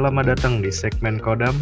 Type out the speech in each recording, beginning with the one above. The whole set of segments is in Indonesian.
Selamat datang di segmen Kodam,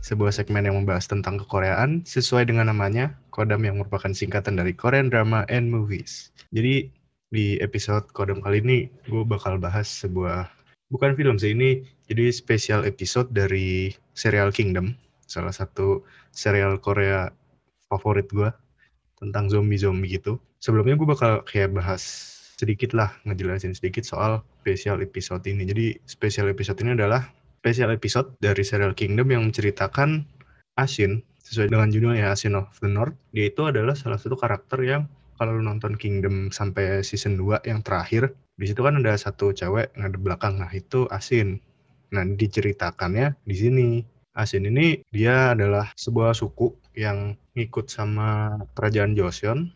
sebuah segmen yang membahas tentang kekoreaan sesuai dengan namanya, Kodam yang merupakan singkatan dari Korean Drama and Movies. Jadi di episode Kodam kali ini gue bakal bahas sebuah bukan film sih ini jadi spesial episode dari serial Kingdom, salah satu serial Korea favorit gue tentang zombie-zombie gitu. Sebelumnya gue bakal kayak bahas sedikit lah ngejelasin sedikit soal spesial episode ini. Jadi spesial episode ini adalah spesial episode dari serial Kingdom yang menceritakan Asin sesuai dengan judulnya Asin of the North. Dia itu adalah salah satu karakter yang kalau lu nonton Kingdom sampai season 2 yang terakhir, di situ kan ada satu cewek ada belakang. Nah, itu Asin. Nah, diceritakannya di sini. Asin ini dia adalah sebuah suku yang ngikut sama kerajaan Joseon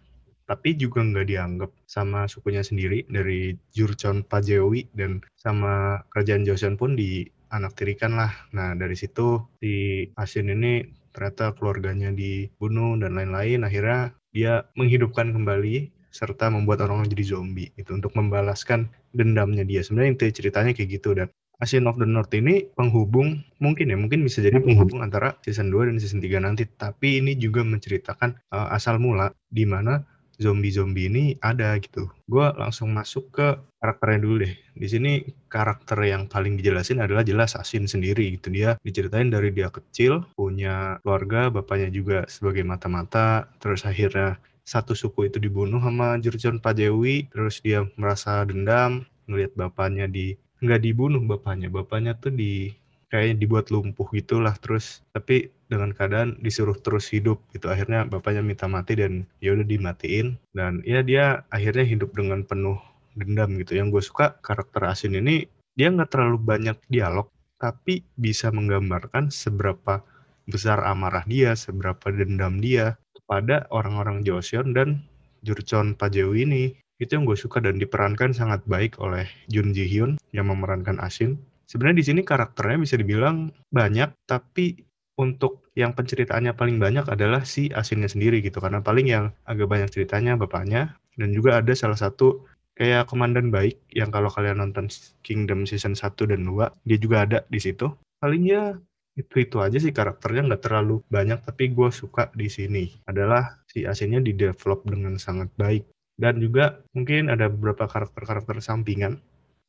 tapi juga nggak dianggap sama sukunya sendiri dari Jurchon Pajewi dan sama kerajaan Joseon pun di anak tirikan lah. Nah dari situ si Asin ini ternyata keluarganya dibunuh dan lain-lain. Akhirnya dia menghidupkan kembali serta membuat orang-orang jadi zombie itu untuk membalaskan dendamnya dia. Sebenarnya inti ceritanya kayak gitu dan Asin of the North ini penghubung mungkin ya mungkin bisa jadi penghubung antara season 2 dan season 3 nanti tapi ini juga menceritakan uh, asal mula di mana zombie-zombie ini ada gitu. Gue langsung masuk ke karakternya dulu deh. Di sini karakter yang paling dijelasin adalah jelas Asin sendiri gitu. Dia diceritain dari dia kecil, punya keluarga, bapaknya juga sebagai mata-mata, terus akhirnya satu suku itu dibunuh sama Jurjon Pajewi, terus dia merasa dendam, ngelihat bapaknya di nggak dibunuh bapaknya, bapaknya tuh di kayaknya dibuat lumpuh gitulah terus. Tapi dengan keadaan disuruh terus hidup gitu. Akhirnya bapaknya minta mati dan ya udah dimatiin. Dan ya dia akhirnya hidup dengan penuh dendam gitu. Yang gue suka karakter Asin ini dia nggak terlalu banyak dialog tapi bisa menggambarkan seberapa besar amarah dia seberapa dendam dia kepada orang-orang Joseon dan Jurchon Pajewi ini. Itu yang gue suka dan diperankan sangat baik oleh Jun Ji Hyun yang memerankan Asin sebenarnya di sini karakternya bisa dibilang banyak tapi untuk yang penceritaannya paling banyak adalah si Asinnya sendiri gitu. Karena paling yang agak banyak ceritanya bapaknya. Dan juga ada salah satu kayak komandan baik yang kalau kalian nonton Kingdom season 1 dan 2 dia juga ada di situ. Paling ya itu itu aja sih karakternya nggak terlalu banyak tapi gue suka di sini. Adalah si Asinnya di develop dengan sangat baik. Dan juga mungkin ada beberapa karakter-karakter sampingan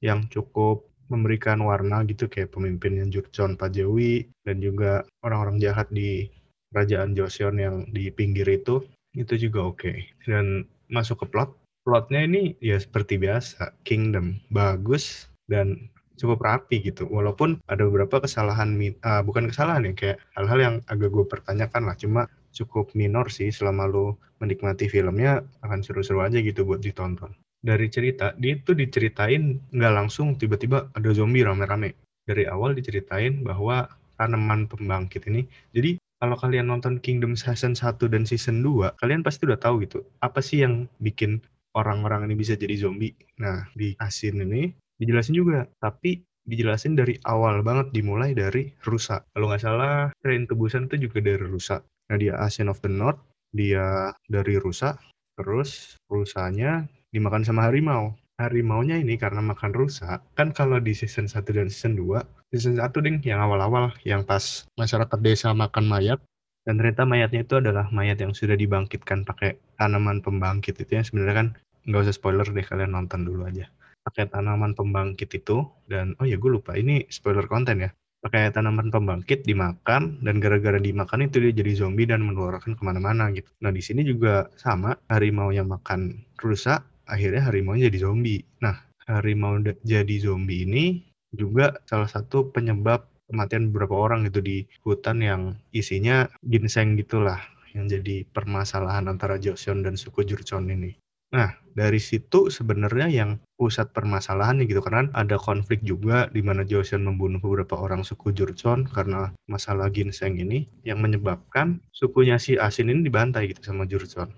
yang cukup memberikan warna gitu kayak pemimpin yang Jurchon Pajewi dan juga orang-orang jahat di kerajaan Joseon yang di pinggir itu itu juga oke. Okay. dan masuk ke plot plotnya ini ya seperti biasa Kingdom bagus dan cukup rapi gitu. Walaupun ada beberapa kesalahan uh, bukan kesalahan ya kayak hal-hal yang agak gue pertanyakan lah. Cuma cukup minor sih selama lo menikmati filmnya akan seru-seru aja gitu buat ditonton dari cerita dia itu diceritain nggak langsung tiba-tiba ada zombie rame-rame. Dari awal diceritain bahwa tanaman pembangkit ini jadi kalau kalian nonton Kingdom Season 1 dan Season 2 kalian pasti udah tahu gitu apa sih yang bikin orang-orang ini bisa jadi zombie. Nah di Asin ini dijelasin juga tapi dijelasin dari awal banget dimulai dari rusa. Kalau nggak salah Train Tubusan itu juga dari rusa. Nah dia Asin of the North dia dari rusa terus rusanya dimakan sama harimau. Harimaunya ini karena makan rusa, kan kalau di season 1 dan season 2, season 1 ding yang awal-awal yang pas masyarakat desa makan mayat, dan ternyata mayatnya itu adalah mayat yang sudah dibangkitkan pakai tanaman pembangkit itu yang sebenarnya kan nggak usah spoiler deh kalian nonton dulu aja pakai tanaman pembangkit itu dan oh ya gue lupa ini spoiler konten ya pakai tanaman pembangkit dimakan dan gara-gara dimakan itu dia jadi zombie dan menularkan ke mana-mana gitu. Nah di sini juga sama harimau yang makan rusa akhirnya harimau jadi zombie. Nah, harimau jadi zombie ini juga salah satu penyebab kematian beberapa orang itu di hutan yang isinya ginseng gitulah yang jadi permasalahan antara Joseon dan suku Jurchon ini. Nah, dari situ sebenarnya yang pusat permasalahannya gitu karena ada konflik juga di mana Joseon membunuh beberapa orang suku Jurchon karena masalah ginseng ini yang menyebabkan sukunya si Asin ini dibantai gitu sama Jurchon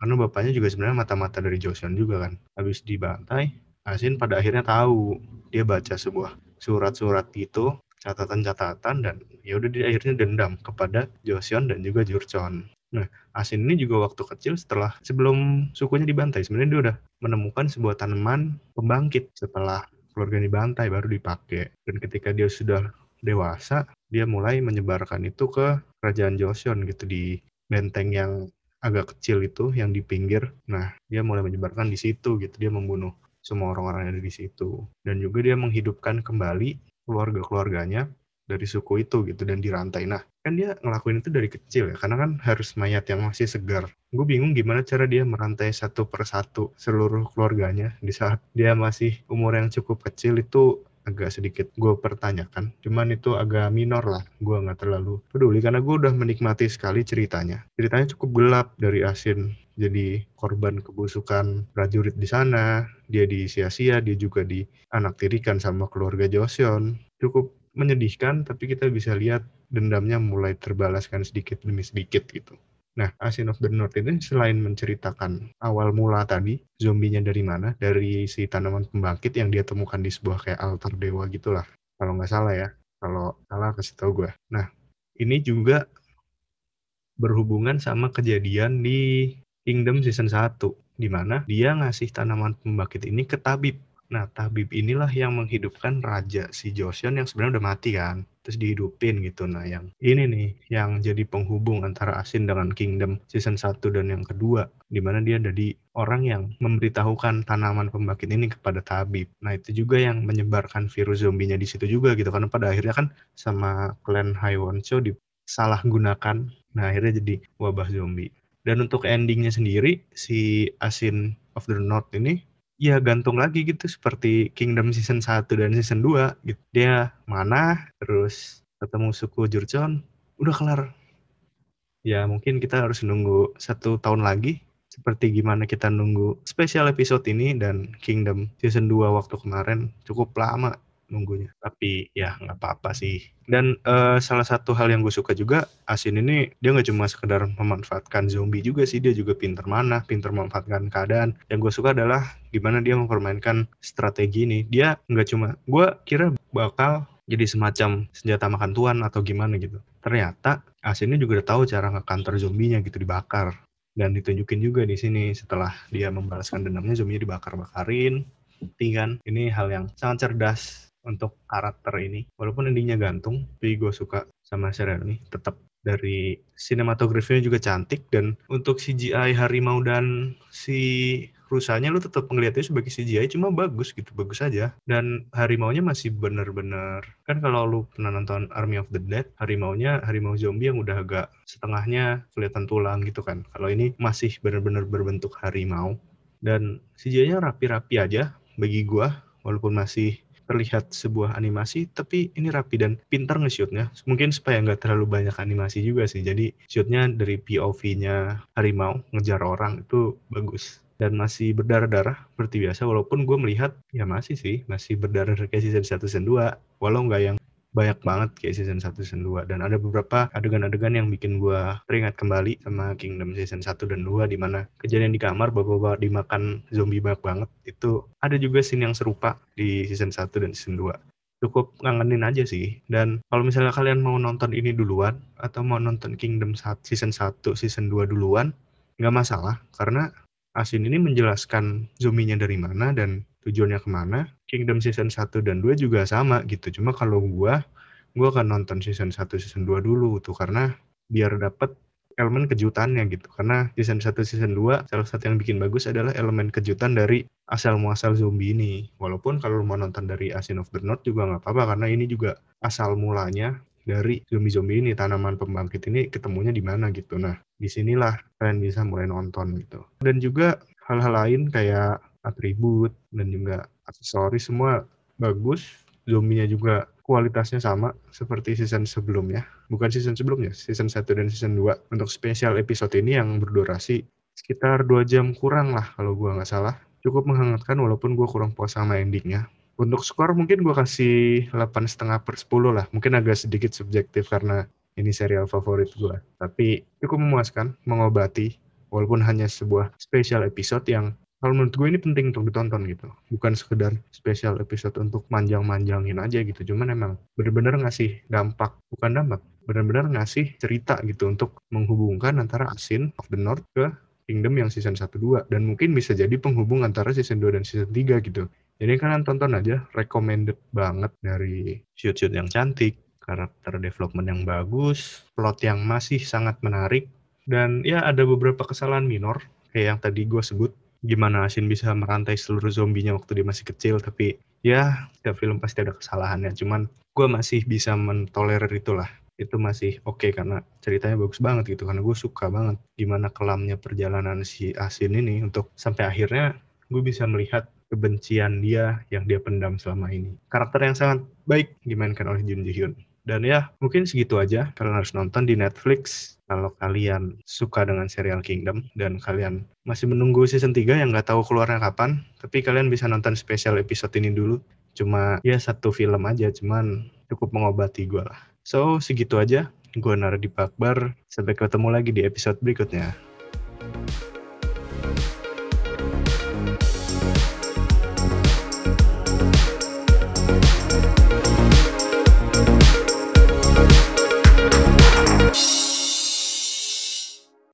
karena bapaknya juga sebenarnya mata-mata dari Joseon juga kan. Habis dibantai Asin pada akhirnya tahu. Dia baca sebuah surat-surat itu catatan-catatan dan ya udah dia akhirnya dendam kepada Joseon dan juga Jurchon. Nah, Asin ini juga waktu kecil setelah sebelum sukunya dibantai sebenarnya dia udah menemukan sebuah tanaman pembangkit setelah keluarga dibantai baru dipakai. Dan ketika dia sudah dewasa, dia mulai menyebarkan itu ke kerajaan Joseon gitu di benteng yang agak kecil itu yang di pinggir. Nah, dia mulai menyebarkan di situ gitu. Dia membunuh semua orang-orang yang ada di situ. Dan juga dia menghidupkan kembali keluarga-keluarganya dari suku itu gitu dan dirantai. Nah, kan dia ngelakuin itu dari kecil ya, karena kan harus mayat yang masih segar. Gue bingung gimana cara dia merantai satu persatu seluruh keluarganya di saat dia masih umur yang cukup kecil itu agak sedikit gue pertanyakan. Cuman itu agak minor lah, gue nggak terlalu peduli karena gue udah menikmati sekali ceritanya. Ceritanya cukup gelap dari Asin jadi korban kebusukan prajurit di sana, dia di sia-sia, dia juga di anak tirikan sama keluarga Joseon. Cukup menyedihkan, tapi kita bisa lihat dendamnya mulai terbalaskan sedikit demi sedikit gitu. Nah, Asin of the North ini selain menceritakan awal mula tadi, zombinya dari mana, dari si tanaman pembangkit yang dia temukan di sebuah kayak altar dewa gitulah. Kalau nggak salah ya. Kalau salah kasih tau gue. Nah, ini juga berhubungan sama kejadian di Kingdom Season 1, di mana dia ngasih tanaman pembangkit ini ke tabib Nah, tabib inilah yang menghidupkan raja si Joseon yang sebenarnya udah mati kan, terus dihidupin gitu. Nah, yang ini nih yang jadi penghubung antara Asin dengan Kingdom season 1 dan yang kedua, di mana dia jadi orang yang memberitahukan tanaman pembangkit ini kepada tabib. Nah, itu juga yang menyebarkan virus zombinya di situ juga gitu karena pada akhirnya kan sama klan Haiwon Cho disalahgunakan. Nah, akhirnya jadi wabah zombie. Dan untuk endingnya sendiri, si Asin of the North ini ya gantung lagi gitu seperti Kingdom season 1 dan season 2 gitu. Dia mana terus ketemu suku Jurchon udah kelar. Ya mungkin kita harus nunggu satu tahun lagi seperti gimana kita nunggu special episode ini dan Kingdom season 2 waktu kemarin cukup lama nunggunya. Tapi ya nggak apa-apa sih. Dan uh, salah satu hal yang gue suka juga Asin ini dia nggak cuma sekedar memanfaatkan zombie juga sih, dia juga pinter mana, pinter memanfaatkan keadaan. Yang gue suka adalah gimana dia mempermainkan strategi ini. Dia nggak cuma, gue kira bakal jadi semacam senjata makan tuan atau gimana gitu. Ternyata Asin ini juga udah tahu cara ngekanter zombinya gitu dibakar dan ditunjukin juga di sini setelah dia membalaskan dendamnya zombinya dibakar-bakarin kan ini hal yang sangat cerdas untuk karakter ini. Walaupun endingnya gantung, tapi gue suka sama serial ini. Tetap dari sinematografinya juga cantik dan untuk CGI harimau dan si rusanya lu tetap ngeliatnya sebagai CGI cuma bagus gitu bagus aja dan harimaunya masih bener-bener kan kalau lu pernah nonton Army of the Dead harimaunya harimau zombie yang udah agak setengahnya kelihatan tulang gitu kan kalau ini masih bener-bener berbentuk harimau dan CGI-nya rapi-rapi aja bagi gua walaupun masih terlihat sebuah animasi tapi ini rapi dan pintar nge-shootnya. Mungkin supaya nggak terlalu banyak animasi juga sih. Jadi shootnya dari POV-nya harimau ngejar orang itu bagus. Dan masih berdarah-darah seperti biasa walaupun gue melihat ya masih sih. Masih berdarah kayak season 1 season 2 walau nggak yang banyak banget kayak season 1 season 2 dan ada beberapa adegan-adegan yang bikin gua teringat kembali sama Kingdom season 1 dan 2 di mana kejadian di kamar bapak-bapak dimakan zombie banyak banget. Itu ada juga scene yang serupa di season 1 dan season 2 cukup ngangenin aja sih. Dan kalau misalnya kalian mau nonton ini duluan atau mau nonton Kingdom season 1 season 2 duluan nggak masalah. Karena Asin ini menjelaskan zombinya dari mana dan tujuannya ke mana. Kingdom season 1 dan 2 juga sama gitu. Cuma kalau gua, gua akan nonton season 1, season 2 dulu tuh karena biar dapet elemen kejutannya gitu. Karena season 1, season 2 salah satu yang bikin bagus adalah elemen kejutan dari asal muasal zombie ini. Walaupun kalau mau nonton dari Asin of the North juga nggak apa-apa karena ini juga asal mulanya dari zombie-zombie ini tanaman pembangkit ini ketemunya di mana gitu. Nah, di sinilah kalian bisa mulai nonton gitu. Dan juga hal-hal lain kayak atribut dan juga aksesoris semua bagus. Zombinya juga kualitasnya sama seperti season sebelumnya. Bukan season sebelumnya, season 1 dan season 2. Untuk spesial episode ini yang berdurasi sekitar 2 jam kurang lah kalau gue nggak salah. Cukup menghangatkan walaupun gue kurang puas sama endingnya. Untuk skor mungkin gue kasih 8,5 per 10 lah. Mungkin agak sedikit subjektif karena ini serial favorit gue. Tapi cukup memuaskan, mengobati. Walaupun hanya sebuah spesial episode yang kalau menurut gue ini penting untuk ditonton gitu. Bukan sekedar spesial episode untuk manjang-manjangin aja gitu. Cuman emang bener-bener ngasih dampak bukan dampak bener-bener ngasih cerita gitu untuk menghubungkan antara Asin of the North ke Kingdom yang season 1-2 dan mungkin bisa jadi penghubung antara season 2 dan season 3 gitu. Jadi kalian tonton aja recommended banget dari shoot-shoot yang cantik karakter development yang bagus, plot yang masih sangat menarik, dan ya ada beberapa kesalahan minor kayak yang tadi gue sebut gimana Asin bisa merantai seluruh zombinya waktu dia masih kecil tapi ya setiap film pasti ada kesalahannya. Cuman gue masih bisa mentolerir itulah. Itu masih oke okay, karena ceritanya bagus banget gitu karena gue suka banget gimana kelamnya perjalanan si Asin ini untuk sampai akhirnya gue bisa melihat kebencian dia yang dia pendam selama ini. Karakter yang sangat baik dimainkan oleh Jun Ji Hyun. Dan ya mungkin segitu aja. Kalian harus nonton di Netflix kalau kalian suka dengan serial Kingdom dan kalian masih menunggu season 3 yang nggak tahu keluarnya kapan, tapi kalian bisa nonton spesial episode ini dulu. Cuma ya satu film aja, cuman cukup mengobati gue lah. So, segitu aja. Gue Naradi Akbar. Sampai ketemu lagi di episode berikutnya.